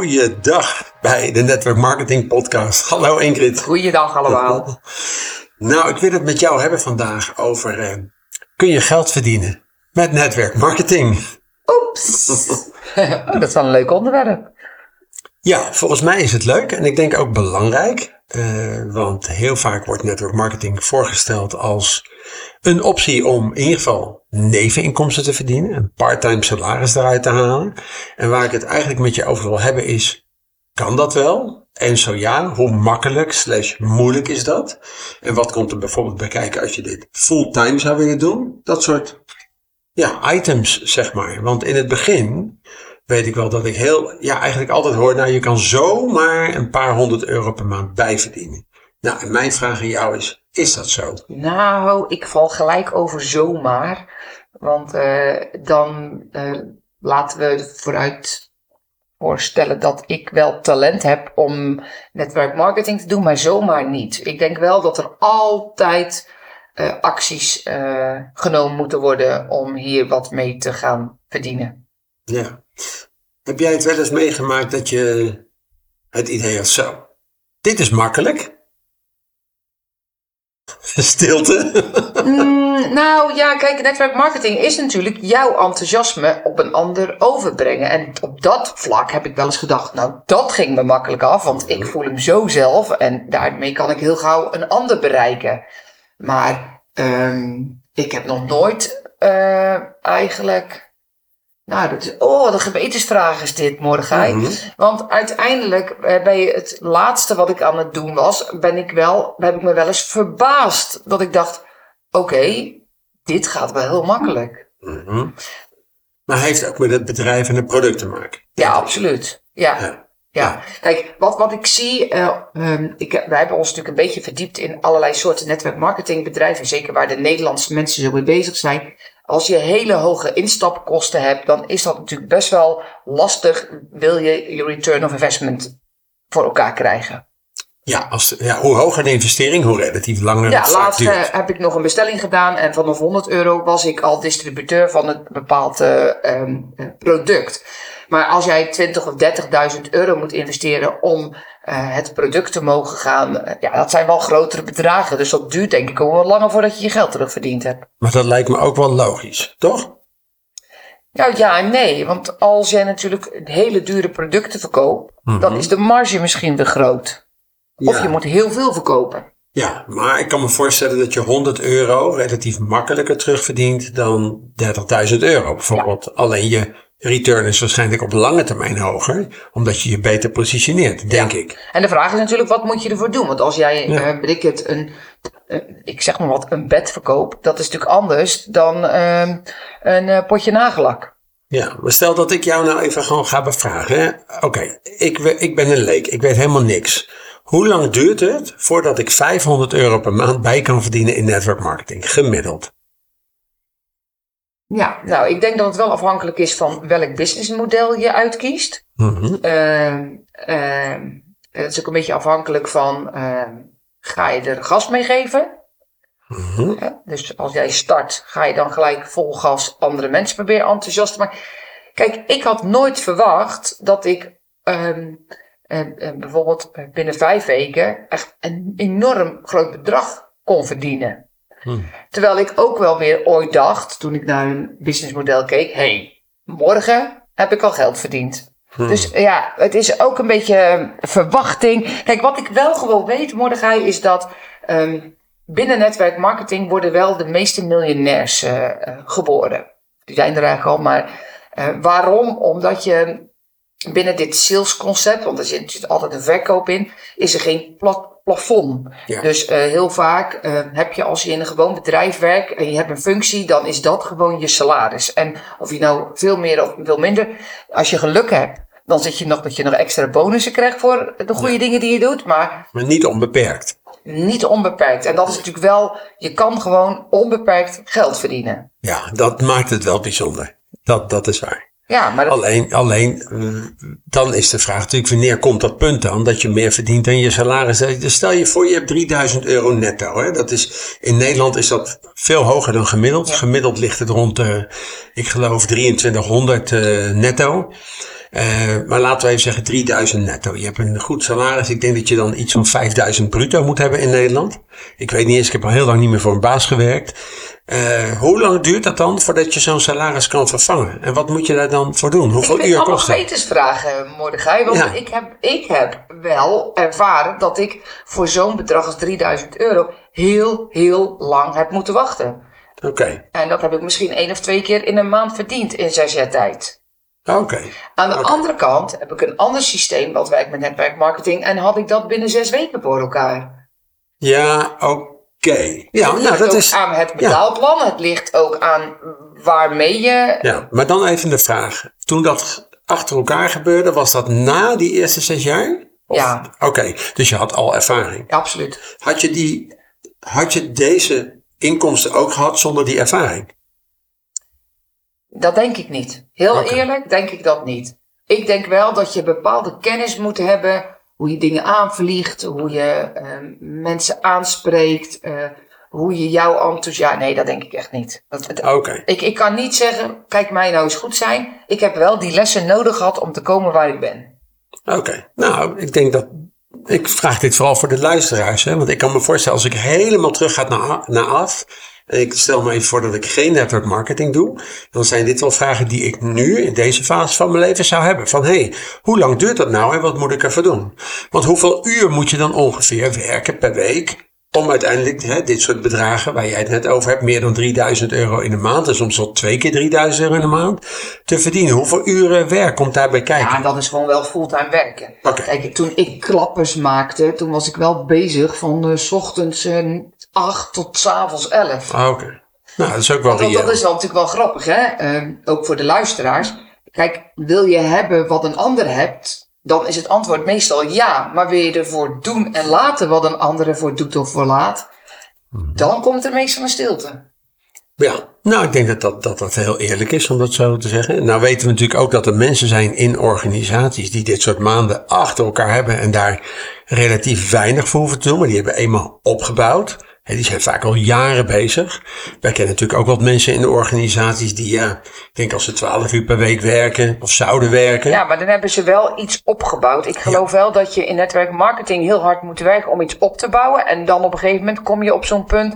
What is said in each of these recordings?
Goeiedag bij de Network Marketing Podcast. Hallo Ingrid. Goeiedag allemaal. Nou, ik wil het met jou hebben vandaag over eh, kun je geld verdienen met netwerkmarketing? Oeps. dat is wel een leuk onderwerp. Ja, volgens mij is het leuk en ik denk ook belangrijk. Uh, want heel vaak wordt network marketing voorgesteld als een optie om in ieder geval neveninkomsten te verdienen, een parttime salaris eruit te halen. En waar ik het eigenlijk met je over wil hebben is, kan dat wel? En zo ja, hoe makkelijk slash moeilijk is dat? En wat komt er bijvoorbeeld bij kijken als je dit fulltime zou willen doen? Dat soort ja, items, zeg maar. Want in het begin weet ik wel dat ik heel, ja, eigenlijk altijd hoor, nou, je kan zomaar een paar honderd euro per maand bijverdienen. Nou, en mijn vraag aan jou is, is dat zo? Nou, ik val gelijk over zomaar. Want uh, dan uh, laten we vooruit voorstellen dat ik wel talent heb om netwerkmarketing te doen, maar zomaar niet. Ik denk wel dat er altijd uh, acties genomen moeten worden om hier wat mee te gaan verdienen. Ja. Heb jij het wel eens meegemaakt dat je het idee had zo? Dit is makkelijk. Stilte. Mm, nou ja, kijk, netwerkmarketing is natuurlijk jouw enthousiasme op een ander overbrengen. En op dat vlak heb ik wel eens gedacht, nou dat ging me makkelijk af, want ik voel hem zo zelf en daarmee kan ik heel gauw een ander bereiken. Maar um, ik heb nog nooit uh, eigenlijk nou, dat is, oh, een gewetensvraag is dit, Mordechai. Mm Want uiteindelijk, eh, bij het laatste wat ik aan het doen was, ben ik wel, heb ik me wel eens verbaasd. Dat ik dacht, oké, dit gaat wel heel makkelijk. Mm -hmm. Maar heeft ook met het bedrijf en het product te maken? Ja, absoluut. Ja. ja. ja. kijk, wat, wat ik zie, uh, um, ik, wij hebben ons natuurlijk een beetje verdiept in allerlei soorten netwerkmarketingbedrijven, zeker waar de Nederlandse mensen zo mee bezig zijn. Als je hele hoge instapkosten hebt, dan is dat natuurlijk best wel lastig. Wil je je return of investment voor elkaar krijgen? Ja, als, ja hoe hoger de investering, hoe relatief langer ja, het laatst uh, heb ik nog een bestelling gedaan en vanaf 100 euro was ik al distributeur van een bepaald uh, um, product. Maar als jij 20 of 30.000 euro moet investeren om het product te mogen gaan, uh, ja, dat zijn wel grotere bedragen. Dus dat duurt denk ik ook wel langer voordat je je geld terugverdiend hebt. Maar dat lijkt me ook wel logisch, toch? Nou ja en nee, want als jij natuurlijk hele dure producten verkoopt, mm -hmm. dan is de marge misschien te groot. Of ja. je moet heel veel verkopen. Ja, maar ik kan me voorstellen dat je 100 euro relatief makkelijker terugverdient dan 30.000 euro bijvoorbeeld. Ja. Alleen je return is waarschijnlijk op lange termijn hoger, omdat je je beter positioneert, denk ja. ik. En de vraag is natuurlijk, wat moet je ervoor doen? Want als jij, ja. uh, ik het, een, uh, ik zeg maar wat, een bed verkoopt, dat is natuurlijk anders dan uh, een uh, potje nagellak. Ja, maar stel dat ik jou nou even gewoon ga bevragen. Oké, okay, ik, ik ben een leek, ik weet helemaal niks. Hoe lang duurt het voordat ik 500 euro per maand bij kan verdienen in network marketing, gemiddeld? Ja, nou, ik denk dat het wel afhankelijk is van welk businessmodel je uitkiest. Mm -hmm. uh, uh, het is ook een beetje afhankelijk van, uh, ga je er gas mee geven? Mm -hmm. ja, dus als jij start, ga je dan gelijk vol gas andere mensen proberen enthousiast te maken. Kijk, ik had nooit verwacht dat ik ehm, bijvoorbeeld binnen vijf weken echt een enorm groot bedrag kon verdienen. Hmm. Terwijl ik ook wel weer ooit dacht, toen ik naar een businessmodel keek, hey, morgen heb ik al geld verdiend. Hmm. Dus ja, het is ook een beetje verwachting. Kijk, wat ik wel gewoon weet, Mordechai, is dat um, binnen netwerkmarketing worden wel de meeste miljonairs uh, geboren. Die zijn er eigenlijk al, maar uh, waarom? Omdat je binnen dit salesconcept, want er zit altijd een verkoop in, is er geen plat plafond. Ja. Dus uh, heel vaak uh, heb je als je in een gewoon bedrijf werkt en je hebt een functie, dan is dat gewoon je salaris. En of je nou veel meer of veel minder, als je geluk hebt, dan zit je nog dat je nog extra bonussen krijgt voor de goede ja. dingen die je doet. Maar, maar niet onbeperkt. Niet onbeperkt. En dat is natuurlijk wel, je kan gewoon onbeperkt geld verdienen. Ja, dat maakt het wel bijzonder. Dat, dat is waar. Ja, maar alleen, alleen, dan is de vraag natuurlijk, wanneer komt dat punt dan dat je meer verdient dan je salaris? Dus stel je voor, je hebt 3000 euro netto. Hè? Dat is, in Nederland is dat veel hoger dan gemiddeld. Ja. Gemiddeld ligt het rond, uh, ik geloof, 2300 uh, netto. Uh, maar laten we even zeggen 3000 netto. Je hebt een goed salaris. Ik denk dat je dan iets van 5000 bruto moet hebben in Nederland. Ik weet niet eens, ik heb al heel lang niet meer voor een baas gewerkt. Uh, hoe lang duurt dat dan voordat je zo'n salaris kan vervangen? En wat moet je daar dan voor doen? Hoeveel ik uur kost dat? Ik gewetensvragen, Mordechai. Want ik, heb, ik heb wel ervaren dat ik voor zo'n bedrag als 3000 euro heel, heel lang heb moeten wachten. Oké. En dat heb ik misschien één of twee keer in een maand verdiend in zes jaar tijd. Oké. Aan de andere kant heb ik een ander systeem wat werkt met netwerkmarketing en had ik dat binnen zes weken voor elkaar. Ja, oké. Ja, het nou, dat is aan het betaalplan. Het ligt ook aan waarmee je. Ja, maar dan even de vraag. Toen dat achter elkaar gebeurde, was dat na die eerste zes jaar? ja. Oké, dus je had al ervaring. Ja, absoluut. Had je, die, had je deze inkomsten ook gehad zonder die ervaring? Dat denk ik niet. Heel eerlijk denk ik dat niet. Ik denk wel dat je bepaalde kennis moet hebben. Hoe je dingen aanvliegt, hoe je uh, mensen aanspreekt, uh, hoe je jouw enthousiasme. Nee, dat denk ik echt niet. Oké. Ik, ik kan niet zeggen, kijk mij nou eens goed zijn. Ik heb wel die lessen nodig gehad om te komen waar ik ben. Oké, nou, ik denk dat. Ik vraag dit vooral voor de luisteraars, hè? want ik kan me voorstellen als ik helemaal terug ga naar, naar af. En ik stel me even voor dat ik geen network marketing doe. Dan zijn dit wel vragen die ik nu in deze fase van mijn leven zou hebben. Van hé, hey, hoe lang duurt dat nou en wat moet ik ervoor doen? Want hoeveel uur moet je dan ongeveer werken per week om uiteindelijk hè, dit soort bedragen waar jij het net over hebt, meer dan 3000 euro in de maand, en soms wel twee keer 3000 euro in de maand, te verdienen. Hoeveel uren werk komt daarbij kijken? Ja, dat is gewoon wel fulltime werken. Okay. Kijk, toen ik klappers maakte, toen was ik wel bezig van uh, s ochtends uh, 8 tot s avonds 11. Ah, oké. Nou, dat is ook wel Want dat is natuurlijk wel grappig, hè? Uh, ook voor de luisteraars. Kijk, wil je hebben wat een ander hebt, dan is het antwoord meestal ja. Maar wil je ervoor doen en laten wat een ander ervoor doet of voor laat, dan komt er meestal een stilte. Ja, nou ik denk dat dat, dat dat heel eerlijk is om dat zo te zeggen. Nou weten we natuurlijk ook dat er mensen zijn in organisaties die dit soort maanden achter elkaar hebben en daar relatief weinig voor hoeven te doen, maar die hebben eenmaal opgebouwd die zijn vaak al jaren bezig. Wij kennen natuurlijk ook wat mensen in de organisaties die, ja, ik denk als ze 12 uur per week werken of zouden werken. Ja, maar dan hebben ze wel iets opgebouwd. Ik geloof wel dat je in netwerkmarketing heel hard moet werken om iets op te bouwen. En dan op een gegeven moment kom je op zo'n punt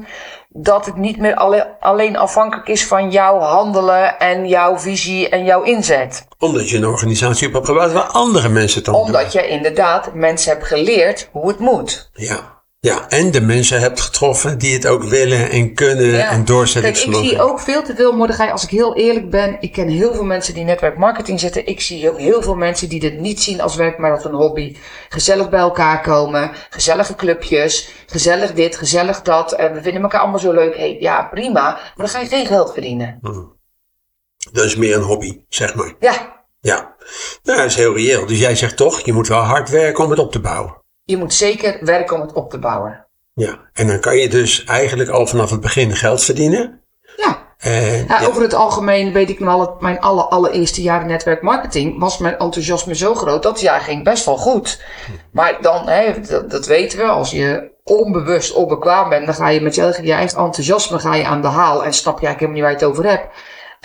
dat het niet meer alleen afhankelijk is van jouw handelen en jouw visie en jouw inzet. Omdat je een organisatie hebt opgebouwd waar andere mensen het dan Omdat je inderdaad mensen hebt geleerd hoe het moet. Ja. Ja, en de mensen hebt getroffen die het ook willen en kunnen en doorzetten. Kijk, ik zie ook veel te veel Mordechai, als ik heel eerlijk ben. Ik ken heel veel mensen die netwerkmarketing zitten. Ik zie ook heel veel mensen die dit niet zien als werk, maar als een hobby. Gezellig bij elkaar komen, gezellige clubjes, gezellig dit, gezellig dat. En we vinden elkaar allemaal zo leuk. Hey, ja, prima, maar dan ga je geen geld verdienen. Hmm. Dat is meer een hobby, zeg maar. Ja. Ja, nou, dat is heel reëel. Dus jij zegt toch, je moet wel hard werken om het op te bouwen je moet zeker werken om het op te bouwen. Ja, en dan kan je dus eigenlijk al vanaf het begin geld verdienen. Ja. ja, Over het algemeen weet ik nog al, mijn alle, allereerste jaar netwerkmarketing was mijn enthousiasme zo groot. Dat jaar ging best wel goed. Maar dan, hè, dat, dat weten we, als je onbewust onbekwaam bent, dan ga je met je eigen enthousiasme ga je aan de haal en snap je eigenlijk helemaal niet waar je het over hebt.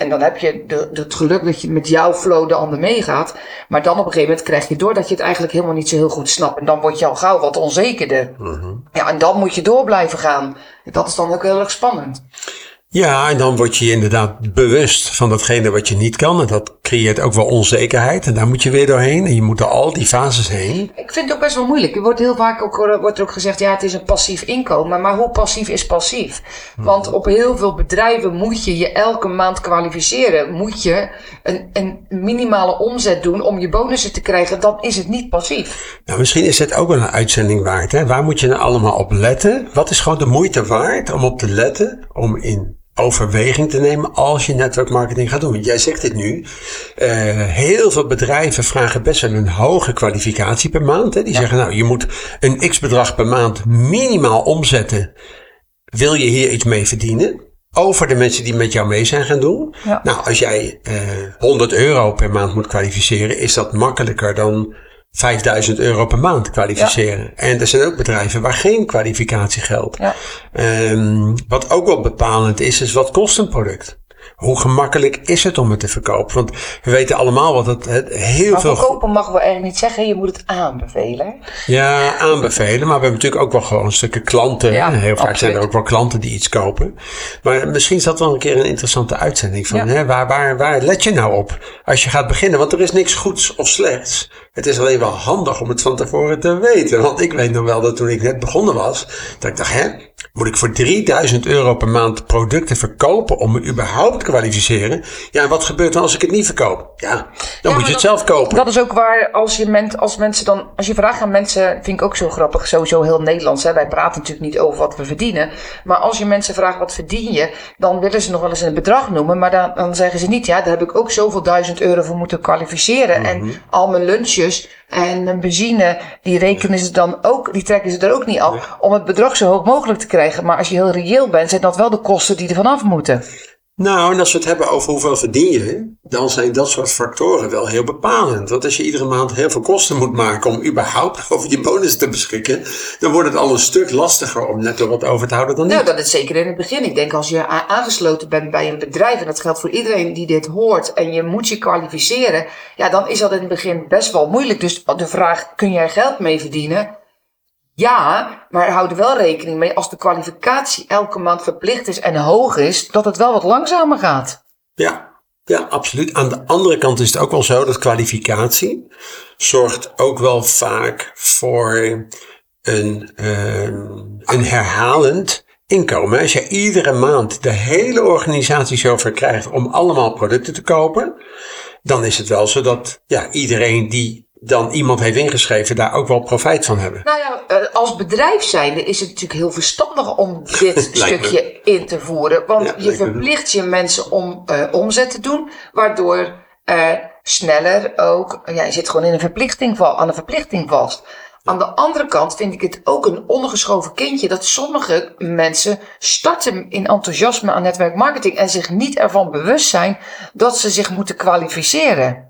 En dan heb je de, de, het geluk dat je met jouw flow de ander meegaat. Maar dan op een gegeven moment krijg je door dat je het eigenlijk helemaal niet zo heel goed snapt. En dan word je al gauw wat onzekerder. Mhm. Ja, en dan moet je door blijven gaan. Dat is dan ook heel erg spannend. Ja, en dan word je je inderdaad bewust van datgene wat je niet kan. En dat creëert ook wel onzekerheid. En daar moet je weer doorheen. En je moet er al die fases heen. Ik vind het ook best wel moeilijk. Er wordt heel vaak ook, wordt er ook gezegd, ja, het is een passief inkomen. Maar hoe passief is passief? Want op heel veel bedrijven moet je je elke maand kwalificeren. Moet je een, een minimale omzet doen om je bonussen te krijgen. Dan is het niet passief. Nou, misschien is het ook wel een uitzending waard. Hè? Waar moet je nou allemaal op letten? Wat is gewoon de moeite waard om op te letten? Om in overweging te nemen als je netwerkmarketing gaat doen. Want jij zegt dit nu. Uh, heel veel bedrijven vragen best wel een hoge kwalificatie per maand. Hè? Die zeggen nou, je moet een x bedrag per maand minimaal omzetten. Wil je hier iets mee verdienen? Over de mensen die met jou mee zijn gaan doen. Ja. Nou, als jij uh, 100 euro per maand moet kwalificeren, is dat makkelijker dan 5000 euro per maand kwalificeren. En er zijn ook bedrijven waar geen kwalificatie geldt. Ja. Um, wat ook wel bepalend is, is wat kost een product? Hoe gemakkelijk is het om het te verkopen? Want we weten allemaal wat het, het heel maar veel... verkopen mag we eigenlijk niet zeggen. Je moet het aanbevelen. Ja, aanbevelen. Maar we hebben natuurlijk ook wel gewoon stukken klanten. Ja, Heel vaak absoluut. zijn er ook wel klanten die iets kopen. Maar misschien is dat wel een keer een interessante uitzending. Van, Ja. hè, waar, waar, waar let je nou op als je gaat beginnen? Want er is niks goeds of slechts. Het is alleen wel handig om het van tevoren te weten. Want ik weet nog wel dat toen ik net begonnen was, dat ik dacht, hè, moet ik voor 3000 euro per maand producten verkopen om me überhaupt te kwalificeren? Ja, en wat gebeurt dan als ik het niet verkoop? Ja, dan moet je het zelf kopen. Dat is ook waar als je als mensen dan, als je vraagt aan mensen, vind ik ook zo grappig, sowieso heel Nederlands. Hè? Wij praten natuurlijk niet over wat we verdienen. Maar als je mensen vraagt wat verdien je, dan willen ze nog wel eens een bedrag noemen. Maar dan, dan zeggen ze niet, ja, daar heb ik ook zoveel duizend euro voor moeten kwalificeren. En al mijn lunches en benzine, die rekenen ze dan ook, die trekken ze er ook niet af. Om het bedrag zo hoog mogelijk te krijgen. Maar als je heel reëel bent, zijn dat wel de kosten die er vanaf moeten. Nou, en als we het hebben over hoeveel verdien je, dan zijn dat soort factoren wel heel bepalend. Want als je iedere maand heel veel kosten moet maken om überhaupt over die bonus te beschikken, dan wordt het al een stuk lastiger om net er wat over te houden dan niet. Nou, dat is zeker in het begin. Ik denk als je aangesloten bent bij een bedrijf, en dat geldt voor iedereen die dit hoort, en je moet je kwalificeren, ja, dan is dat in het begin best wel moeilijk. Dus de vraag, kun jij geld mee verdienen? Ja, maar hou er wel rekening mee als de kwalificatie elke maand verplicht is en hoog is, dat het wel wat langzamer gaat. Ja, ja, absoluut. Aan de andere kant is het ook wel zo dat kwalificatie zorgt ook wel vaak voor een, ehm, een herhalend inkomen. Als je iedere maand de hele organisatie zover krijgt om allemaal producten te kopen, dan is het wel zo dat ja, iedereen die dan iemand heeft ingeschreven daar ook wel profijt van hebben. Nou ja, eh, als bedrijf zijnde is het natuurlijk heel verstandig om dit me. stukje in te voeren. Want Ja, je me. verplicht je mensen om eh, omzet te doen, waardoor eh, sneller ook, ja, je zit gewoon in een verplichting val, aan een verplichting vast. Aan de andere kant vind ik het ook een ondergeschoven kindje dat sommige mensen starten in enthousiasme aan netwerkmarketing en zich niet ervan bewust zijn dat ze zich moeten kwalificeren.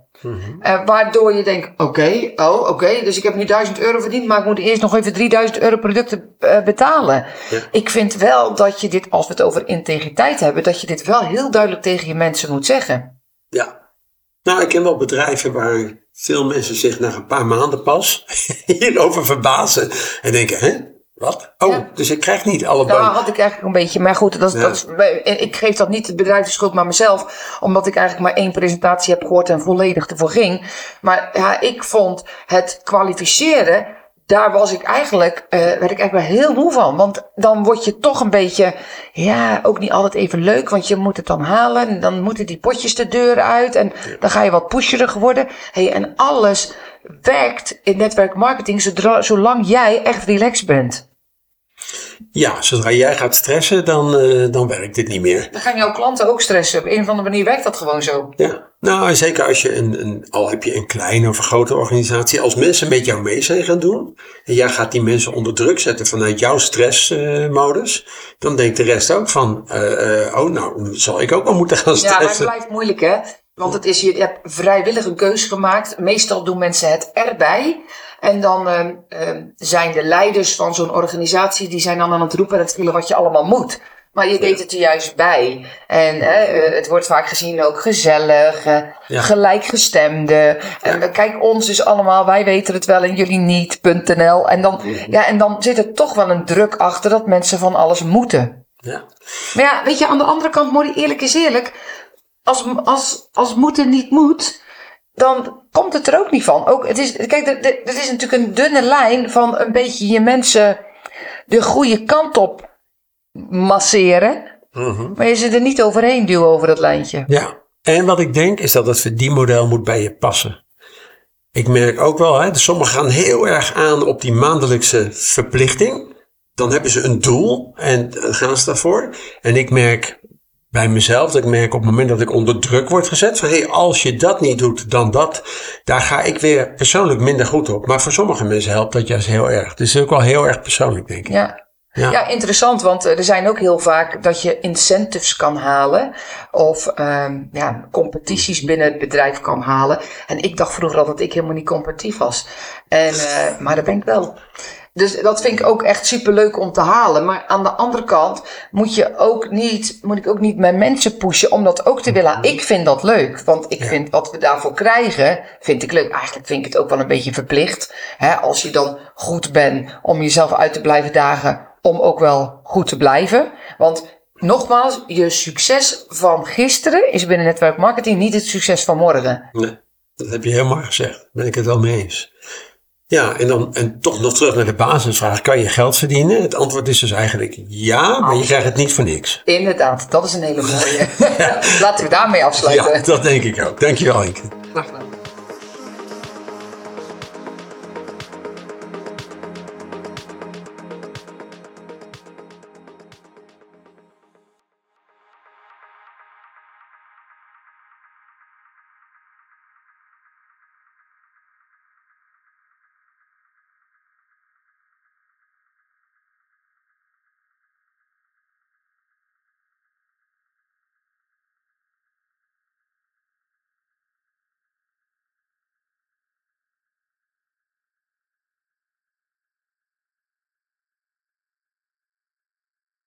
Eh, waardoor je denkt, oké, oh, oké, dus ik heb nu 1000 euro verdiend, maar ik moet eerst nog even 3000 euro producten eh, betalen. Ja. Ik vind wel dat je dit, als we het over integriteit hebben, dat je dit wel heel duidelijk tegen je mensen moet zeggen. Ja. Nou, ik ken wel bedrijven waar veel mensen zich na een paar maanden pas hierover verbazen. En denken, hè? Wat? Oh, Ja. dus ik krijg niet alle Daar bonus. had ik eigenlijk een beetje, maar goed, dat Ja. dat ik geef dat niet het bedrijf de schuld, maar mezelf, omdat ik eigenlijk maar één presentatie heb gehoord en volledig ervoor ging. Maar ja, ik vond het kwalificeren, daar was ik eigenlijk, eh werd ik eigenlijk wel heel moe van. Want dan word je toch een beetje, ja, ook niet altijd even leuk, want je moet het dan halen. En dan moeten die potjes de deur uit en dan ga je wat pusherig worden. Hey, en alles werkt in netwerkmarketing zolang jij echt relaxed bent. Ja, zodra jij gaat stressen, dan, eh, dan werkt dit niet meer. Dan gaan jouw klanten ook stressen. Op een of andere manier werkt dat gewoon zo. Ja. Nou, en zeker als je een, een, al heb je een kleine of een grote organisatie, als mensen met jou mee zijn gaan doen, en jij gaat die mensen onder druk zetten vanuit jouw stressmodus, dan denkt de rest ook van, eh, eh, oh nou, zal ik ook wel moeten gaan Ja, maar het stressen. blijft moeilijk hè. Want het is, je hebt vrijwillig een keuze gemaakt. Meestal doen mensen het erbij. En dan ehm, ehm, zijn de leiders van zo'n organisatie, die zijn dan aan het roepen en het willen wat je allemaal moet. Maar je deed het er juist bij. En eh, het wordt vaak gezien ook gezellig, eh, Ja. gelijkgestemde. En kijk, ons is allemaal, wij weten het wel en jullie niet.nl. En dan, ja, en dan zit er toch wel een druk achter dat mensen van alles moeten. Ja. Maar ja, weet je, aan de andere kant, Mori, eerlijk is eerlijk. Als, als, als moeten niet moet, dan komt het er ook niet van. Ook, het is, kijk, er is natuurlijk een dunne lijn van een beetje je mensen de goede kant op masseren. Mhm. Maar je ze er niet overheen duwen over dat lijntje. Ja, en wat ik denk is dat het verdienmodel moet bij je passen. Ik merk ook wel, hè, sommigen gaan heel erg aan op die maandelijkse verplichting. Dan hebben ze een doel en gaan ze daarvoor. En ik merk bij mezelf, dat ik merk op het moment dat ik onder druk word gezet, van hey, als je dat niet doet, dan dat. Daar ga ik weer persoonlijk minder goed op. Maar voor sommige mensen helpt dat juist heel erg. Dus het is ook wel heel erg persoonlijk, denk ik. Ja. Ja. Ja. interessant, want eh, er zijn ook heel vaak dat je incentives kan halen of ehm, ja, competities binnen het bedrijf kan halen. En ik dacht vroeger al dat ik helemaal niet competitief was. En, eh, maar dat ben ik wel. Dus dat vind ik ook echt super leuk om te halen. Maar aan de andere kant moet, je ook niet, moet ik ook niet mijn mensen pushen om dat ook te willen. Ik vind dat leuk. Want ik vind wat we daarvoor krijgen, vind ik leuk. Eigenlijk vind ik het ook wel een beetje verplicht. Hè, als je dan goed bent om jezelf uit te blijven dagen, om ook wel goed te blijven. Want nogmaals, je succes van gisteren is binnen netwerk marketing niet het succes van morgen. Nee, dat heb je mooi gezegd. Daar ben ik het wel mee eens. Ja, en dan en toch nog terug naar de basisvraag. Kan je geld verdienen? Het antwoord is dus eigenlijk ja, maar je krijgt het niet voor niks. Inderdaad, dat is een hele mooie. Laten we daarmee afsluiten. Ja, dat denk ik ook. Dankjewel Inke.